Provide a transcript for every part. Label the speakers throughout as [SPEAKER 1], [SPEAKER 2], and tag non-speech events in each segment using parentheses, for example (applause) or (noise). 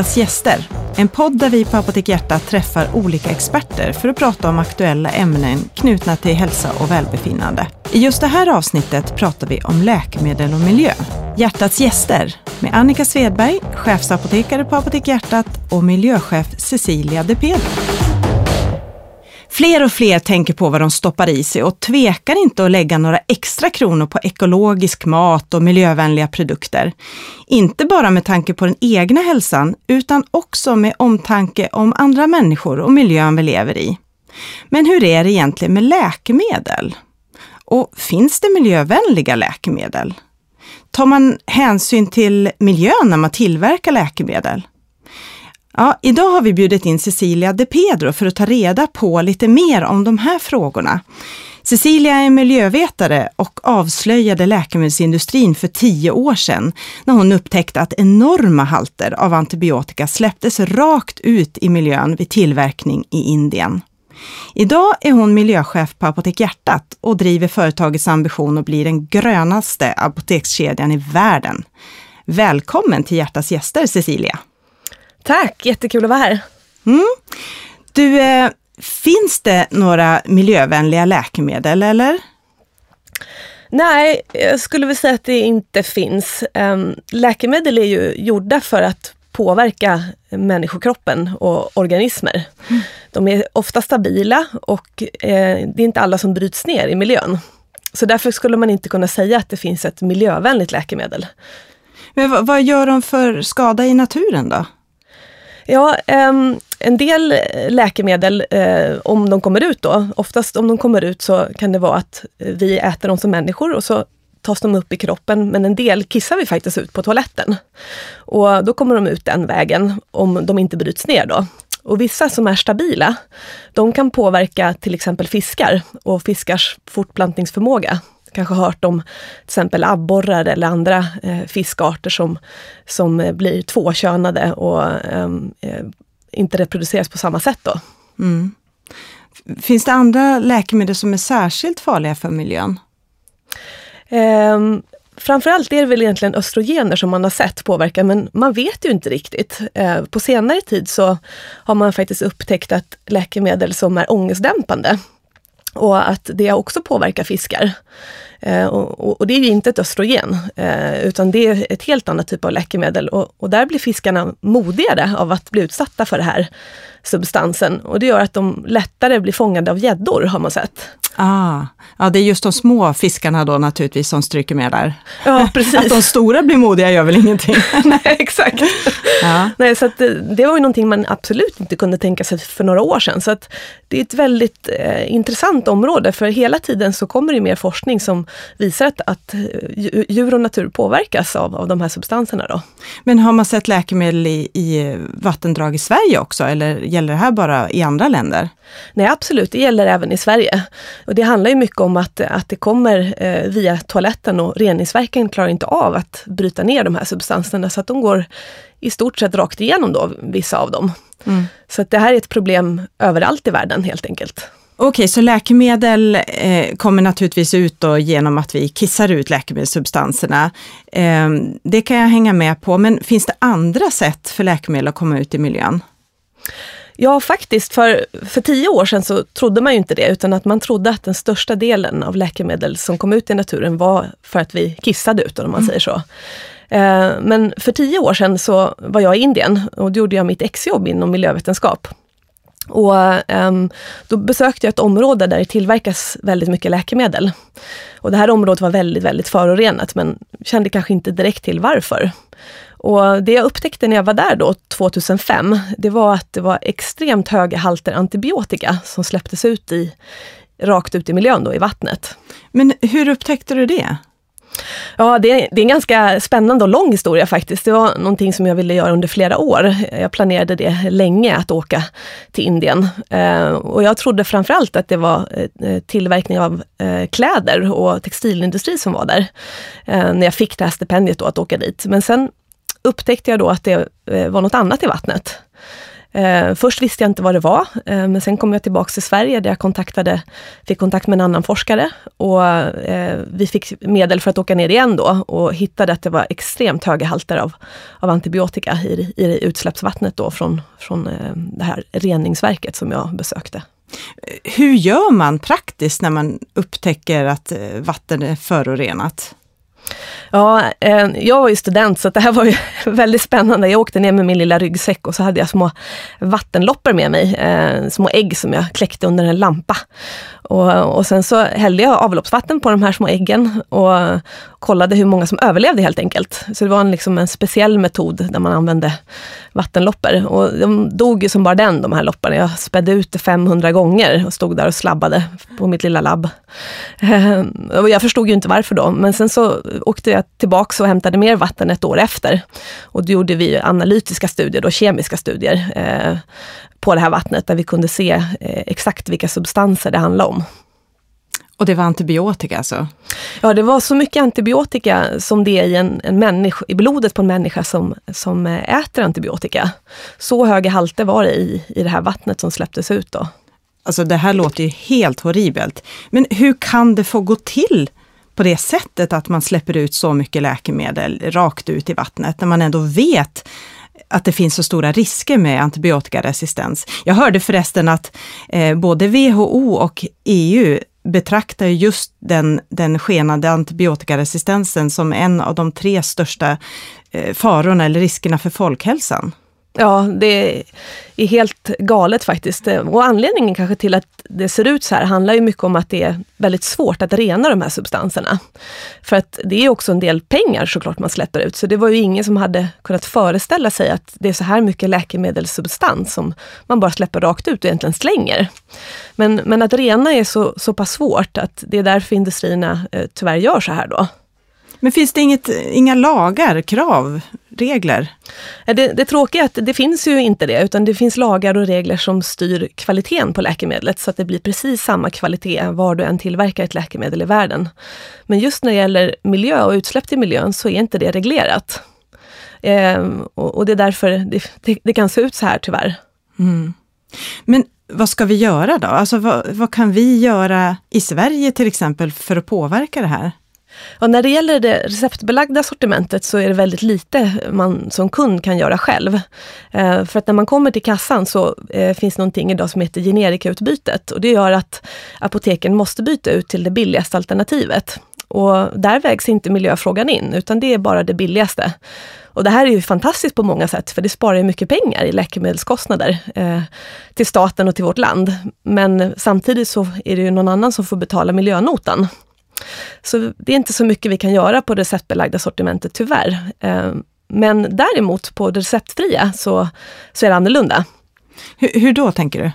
[SPEAKER 1] Hjärtats gäster. En podd där vi på Apotek Hjärta träffar olika experter för att prata om aktuella ämnen knutna till hälsa och välbefinnande. I just det här avsnittet pratar vi om läkemedel och miljö. Hjärtats gäster med Annika Svedberg, chefsapotekare på Apotek Hjärtat och miljöchef Cecilia De Pedro. Fler och fler tänker på vad de stoppar i sig och tvekar inte att lägga några extra kronor på ekologisk mat och miljövänliga produkter. Inte bara med tanke på den egna hälsan, utan också med omtanke om andra människor och miljön vi lever i. Men hur är det egentligen med läkemedel? Och finns det miljövänliga läkemedel? Tar man hänsyn till miljön när man tillverkar läkemedel? Ja, idag har vi bjudit in Cecilia De Pedro för att ta reda på lite mer om de här frågorna. Cecilia är miljövetare och avslöjade läkemedelsindustrin för tio år sedan när hon upptäckte att enorma halter av antibiotika släpptes rakt ut i miljön vid tillverkning i Indien. Idag är hon miljöchef på Apotek Hjärtat och driver företagets ambition att bli den grönaste apotekskedjan i världen. Välkommen till Hjärtas gäster Cecilia!
[SPEAKER 2] Tack, jättekul att vara här.
[SPEAKER 1] Mm. Du, eh, finns det några miljövänliga läkemedel eller?
[SPEAKER 2] Nej, jag skulle väl säga att det inte finns. Um, läkemedel är ju gjorda för att påverka människokroppen och organismer. Mm. De är ofta stabila och eh, det är inte alla som bryts ner i miljön. Så därför skulle man inte kunna säga att det finns ett miljövänligt läkemedel.
[SPEAKER 1] Men vad gör de för skada i naturen då?
[SPEAKER 2] Ja, um, en del läkemedel, eh, om de kommer ut då, oftast om de kommer ut så kan det vara att vi äter dem som människor och så tas de upp i kroppen, men en del kissar vi faktiskt ut på toaletten. Och då kommer de ut den vägen, om de inte bryts ner då. Och vissa som är stabila, de kan påverka till exempel fiskar och fiskars fortplantningsförmåga kanske hört om till exempel abborrar eller andra eh, fiskarter som, som eh, blir tvåkönade och ehm, eh, inte reproduceras på samma sätt. Då. Mm.
[SPEAKER 1] Finns det andra läkemedel som är särskilt farliga för miljön?
[SPEAKER 2] Um, Framförallt är det väl egentligen östrogener som man har sett påverka, men man vet ju inte riktigt. Eh, på senare tid så har man faktiskt upptäckt att läkemedel som är ångestdämpande och att det också påverkar fiskar. Eh, och, och, det är ju inte ett östrogen, eh, utan det är ett helt annat typ av läkemedel. Och, och, där blir fiskarna modigare av att bli utsatta för den här substansen. Och det gör att de lättare blir fångade av gäddor, har man sett.
[SPEAKER 1] Ah, ja, det är just de små fiskarna då naturligtvis som stryker med där.
[SPEAKER 2] Ja, (laughs) precis.
[SPEAKER 1] Att de stora blir modiga gör väl ingenting? (laughs)
[SPEAKER 2] Nej, exakt. Ja. Nej, så eh, det var ju någonting man absolut inte kunde tänka sig för några år sedan. Så att det är ett väldigt eh, intressant område, för hela tiden så kommer det mer forskning som visar att, att eh, djur och natur påverkas av, av de här substanserna. Då.
[SPEAKER 1] Men har man sett läkemedel i, i vattendrag i Sverige också, eller gäller det här bara i andra länder?
[SPEAKER 2] Nej, absolut, det gäller även i Sverige. Och det handlar ju mycket om att, att det kommer eh, via toaletten och reningsverken klarar inte av att bryta ner de här substanserna så att de går i stort sett rakt igenom då, vissa av dem. Mm. Så att det här är ett problem överallt i världen helt enkelt.
[SPEAKER 1] Okej, okay, så läkemedel eh, kommer naturligtvis ut då genom att vi kissar ut läkemedelssubstanserna. Eh, det kan jag hänga med på, men finns det andra sätt för läkemedel att komma ut i miljön?
[SPEAKER 2] Ja, faktiskt. För, för tio år sedan så trodde man ju inte det, utan att man trodde att den största delen av läkemedel som kom ut i naturen var för att vi kissade ut, om man mm. säger så. Eh, men för tio år sedan så var jag i Indien och då gjorde jag mitt exjobb inom miljövetenskap. Och um, då besökte jag ett område där det tillverkas väldigt mycket läkemedel. Och det här området var väldigt, väldigt förorenat men kände kanske inte direkt till varför. Och det jag upptäckte när jag var där då, 2005, det var att det var extremt höga halter antibiotika som släpptes ut i, rakt ut i miljön då, i vattnet.
[SPEAKER 1] Men hur upptäckte du det?
[SPEAKER 2] Ja, det är, det är en ganska spännande och lång historia faktiskt. Det var någonting som jag ville göra under flera år. Jag planerade det länge, att åka till Indien. Eh, och jag trodde framförallt att det var eh, tillverkning av eh, kläder och textilindustri som var där. Eh, när jag fick det här stipendiet då att åka dit. Men sen upptäckte jag då att det eh, var något annat i vattnet. Eh, först visste jag inte vad det var, eh, men sen kom jag tillbaks till Sverige där jag kontaktade, fick kontakt med en annan forskare och eh, vi fick medel för att åka ner igen då och hittade att det var extremt höga halter av, av antibiotika i, i utsläppsvattnet då från, från eh, det här reningsverket som jag besökte.
[SPEAKER 1] Hur gör man praktiskt när man upptäcker att eh, vatten är förorenat?
[SPEAKER 2] Ja, eh, jag var ju student så det här var ju (laughs) väldigt spännande. Jag åkte ner med min lilla ryggsäck och så hade jag små vattenloppor med mig. Eh, små ägg som jag kläckte under en lampa. Och, och sen så hällde jag avloppsvatten på de här små äggen och kollade hur många som överlevde helt enkelt. Så det var en, liksom en speciell metod där man använde vattenloppor. Och de dog ju som bara den, de här lopparna. Jag spädde ut det 500 gånger och stod där och slabbade på mitt lilla labb. Eh, och jag förstod ju inte varför då, men sen så åkte jag tillbaks och hämtade mer vatten ett år efter. Och då gjorde vi analytiska studier, då, kemiska studier, eh, på det här vattnet där vi kunde se eh, exakt vilka substanser det handlade om.
[SPEAKER 1] Och det var antibiotika alltså?
[SPEAKER 2] Ja, det var så mycket antibiotika som det är i, en, en människa, i blodet på en människa som, som eh, äter antibiotika. Så höga halter var det i, i det här vattnet som släpptes ut då.
[SPEAKER 1] Alltså det här låter ju helt horribelt. Men hur kan det få gå till på det sättet att man släpper ut så mycket läkemedel rakt ut i vattnet när man ändå vet att det finns så stora risker med antibiotikaresistens. Jag hörde förresten att eh, både WHO och EU betraktar just den, den skenande antibiotikaresistensen som en av de tre största eh, farorna eller riskerna för folkhälsan.
[SPEAKER 2] Ja, det är helt galet faktiskt. Eh, och anledningen kanske till att det ser ut så här handlar ju mycket om att det är väldigt svårt att rena de här substanserna. För att det är också en del pengar såklart man släpper ut, så det var ju ingen som hade kunnat föreställa sig att det är så här mycket läkemedelssubstans som man bara släpper rakt ut och egentligen slänger. Men, men att rena är så, så pass svårt att det är därför industrierna eh, tyvärr gör så här då.
[SPEAKER 1] Men finns det inget, inga lagar, krav, regler?
[SPEAKER 2] Det, det tråkiga är att det finns ju inte det, utan det finns lagar och regler som styr kvaliteten på läkemedlet, så att det blir precis samma kvalitet var du än tillverkar ett läkemedel i världen. Men just när det gäller miljö och utsläpp till miljön så är inte det reglerat. Ehm, och, och, det är därför det, det, det, kan se ut så här tyvärr.
[SPEAKER 1] Mm. Men vad ska vi göra då? Alltså vad, vad kan vi göra i Sverige till exempel för att påverka det här?
[SPEAKER 2] Och när det gäller det receptbelagda sortimentet så är det väldigt lite man som kund kan göra själv. Eh, för att när man kommer till kassan så eh, finns någonting idag som heter generikautbytet och det gör att apoteken måste byta ut till det billigaste alternativet. Och där vägs inte miljöfrågan in, utan det är bara det billigaste. Och det här är ju fantastiskt på många sätt, för det sparar ju mycket pengar i läkemedelskostnader eh, till staten och till vårt land. Men samtidigt så är det ju någon annan som får betala miljönotan. Så det är inte så mycket vi kan göra på det receptbelagda sortimentet tyvärr. Eh, men däremot på det receptfria så, så är det annorlunda.
[SPEAKER 1] Hur, hur då tänker du?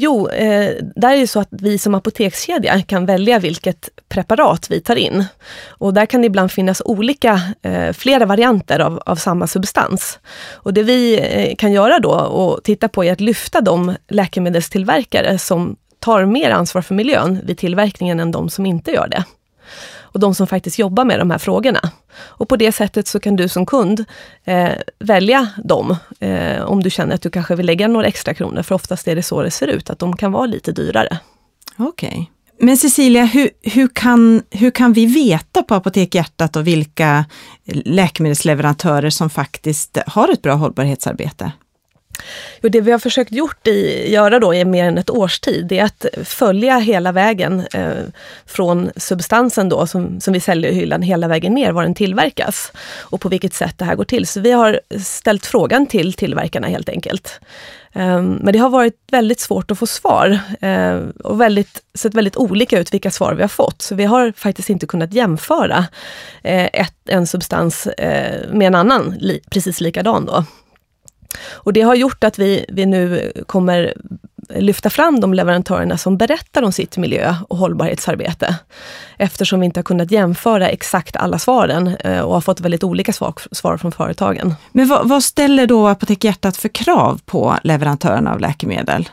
[SPEAKER 2] Jo, eh, där är det så att vi som apotekskedja kan välja vilket preparat vi tar in. Och där kan det ibland finnas olika, eh, flera varianter av, av samma substans. Och det vi eh, kan göra då och titta på är att lyfta de läkemedelstillverkare som tar mer ansvar för miljön vid tillverkningen än de som inte gör det. Och de som faktiskt jobbar med de här frågorna. Och på det sättet så kan du som kund eh, välja dem, eh, om du känner att du kanske vill lägga några extra kronor, för oftast är det så det ser ut, att de kan vara lite dyrare.
[SPEAKER 1] Okej. Okay. Men Cecilia, hur, hur, kan, hur kan vi veta på Apotek Hjärtat och vilka läkemedelsleverantörer som faktiskt har ett bra hållbarhetsarbete?
[SPEAKER 2] Jo, det vi har försökt gjort i, göra då i mer än ett års tid, det är att följa hela vägen eh, från substansen då som, som vi säljer i hyllan hela vägen ner, var den tillverkas och på vilket sätt det här går till. Så vi har ställt frågan till tillverkarna helt enkelt. Eh, men det har varit väldigt svårt att få svar eh, och väldigt, sett väldigt olika ut vilka svar vi har fått. Så vi har faktiskt inte kunnat jämföra eh, ett, en substans eh, med en annan li, precis likadan. Då. Och det har gjort att vi, vi nu kommer lyfta fram de leverantörerna som berättar om sitt miljö och hållbarhetsarbete. Eftersom vi inte har kunnat jämföra exakt alla svaren eh, och har fått väldigt olika svar, svar från företagen.
[SPEAKER 1] Men vad, vad ställer då Apotek Hjärtat för krav på leverantörerna av läkemedel?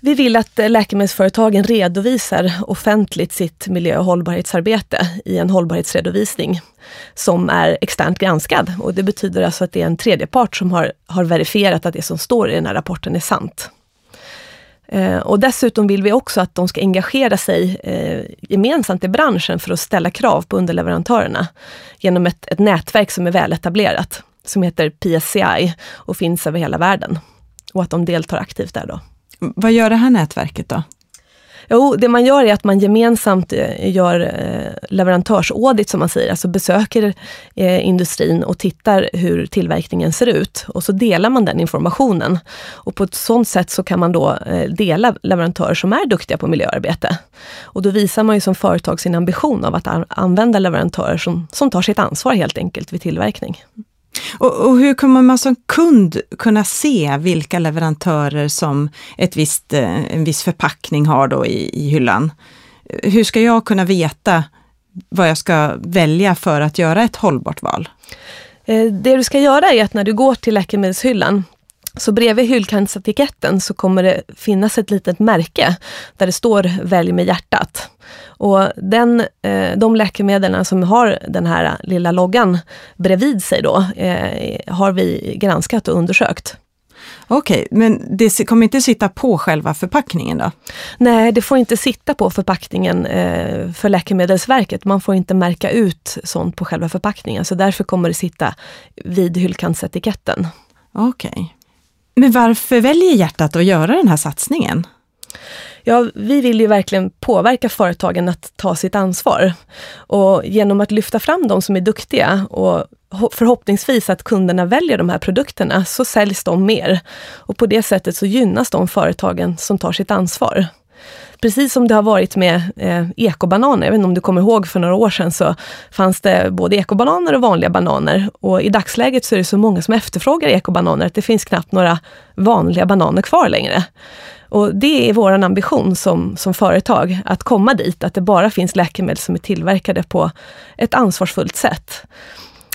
[SPEAKER 2] Vi vill att läkemedelsföretagen redovisar offentligt sitt miljö och hållbarhetsarbete i en hållbarhetsredovisning som är externt granskad. Och det betyder alltså att det är en tredjepart som har, har verifierat att det som står i den här rapporten är sant. Eh, och dessutom vill vi också att de ska engagera sig eh, gemensamt i branschen för att ställa krav på underleverantörerna genom ett, ett nätverk som är väletablerat, som heter PSCI och finns över hela världen. Och att de deltar aktivt där då.
[SPEAKER 1] Vad gör det här nätverket då?
[SPEAKER 2] Jo, det man gör är att man gemensamt eh, gör eh, leverantörsaudit som man säger, alltså besöker eh, industrin och tittar hur tillverkningen ser ut. Och så delar man den informationen. Och på ett sådant sätt så kan man då dela leverantörer som är duktiga på miljöarbete. Och då visar man ju som företag sin ambition av att använda leverantörer som, som tar sitt ansvar helt enkelt vid tillverkning.
[SPEAKER 1] Och, och, hur kommer man som kund kunna se vilka leverantörer som ett visst, eh, en viss förpackning har då i, i hyllan? Hur ska jag kunna veta vad jag ska välja för att göra ett hållbart val?
[SPEAKER 2] Eh, det du ska göra är att när du går till läkemedelshyllan så bredvid hyllkantsetiketten så kommer det finnas ett litet märke där det står Välj med hjärtat. Och den, eh, de läkemedlen som har den här lilla loggan bredvid sig då, eh, har vi granskat och undersökt.
[SPEAKER 1] Okej, okay, men det kommer inte sitta på själva förpackningen då?
[SPEAKER 2] Nej, det får inte sitta på förpackningen eh, för Läkemedelsverket. Man får inte märka ut sånt på själva förpackningen, så därför kommer det sitta vid hyllkantsetiketten.
[SPEAKER 1] Okej. Okay. Men varför väljer hjärtat att göra den här satsningen?
[SPEAKER 2] Ja, vi vill ju verkligen påverka företagen att ta sitt ansvar. Och genom att lyfta fram de som är duktiga och förhoppningsvis att kunderna väljer de här produkterna, så säljs de mer. Och på det sättet så gynnas de företagen som tar sitt ansvar. Precis som det har varit med eh, ekobananer, jag vet inte om du kommer ihåg för några år sedan, så fanns det både ekobananer och vanliga bananer. Och i dagsläget så är det så många som efterfrågar ekobananer att det finns knappt några vanliga bananer kvar längre. Och det är vår ambition som, som företag, att komma dit, att det bara finns läkemedel som är tillverkade på ett ansvarsfullt sätt.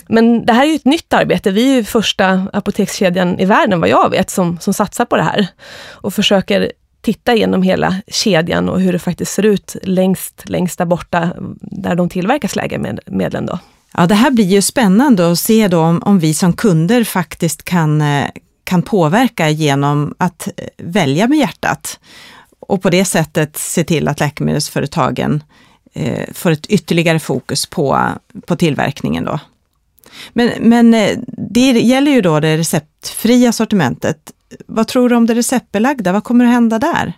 [SPEAKER 2] Men det här är ju ett nytt arbete. Vi är ju första apotekskedjan i världen, vad jag vet, som, som satsar på det här. Och försöker titta igenom hela kedjan och hur det faktiskt ser ut längst, längst där borta, där de tillverkas läkemedlen. Då.
[SPEAKER 1] Ja, det här blir ju spännande att se då om, om vi som kunder faktiskt kan, eh, kan påverka genom att eh, välja med hjärtat och på det sättet se till att läkemedelsföretagen eh, får ett ytterligare fokus på, på tillverkningen. Då. Men, men eh, det gäller ju då det receptfria sortimentet. Vad tror du om det receptbelagda? Vad kommer att hända där?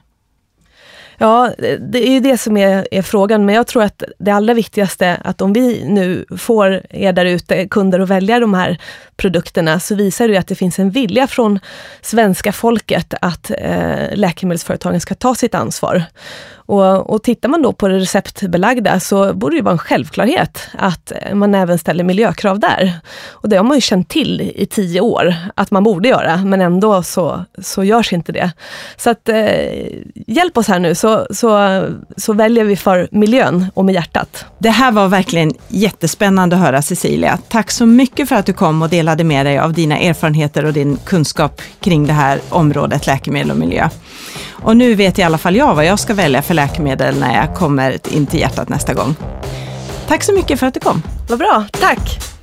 [SPEAKER 2] Ja, det är ju det som är, är, frågan, men jag tror att det allra viktigaste att om vi nu får er där ute, kunder, att välja de här produkterna, så visar det att det finns en vilja från svenska folket att eh, läkemedelsföretagen ska ta sitt ansvar. Och, och tittar man då på det receptbelagda så borde det vara en självklarhet att man även ställer miljökrav där. Och det har man ju känt till i tio år att man borde göra, men ändå så, så görs inte det. Så att eh, hjälp oss här nu så, så, så väljer vi för miljön och med hjärtat.
[SPEAKER 1] Det här var verkligen jättespännande att höra Cecilia. Tack så mycket för att du kom och delade med dig av dina erfarenheter och din kunskap kring det här området läkemedel och miljö. Och nu vet i alla fall jag vad jag ska välja för läkemedel när jag kommer in till hjärtat nästa gång. Tack så mycket för att du kom.
[SPEAKER 2] Vad bra, tack!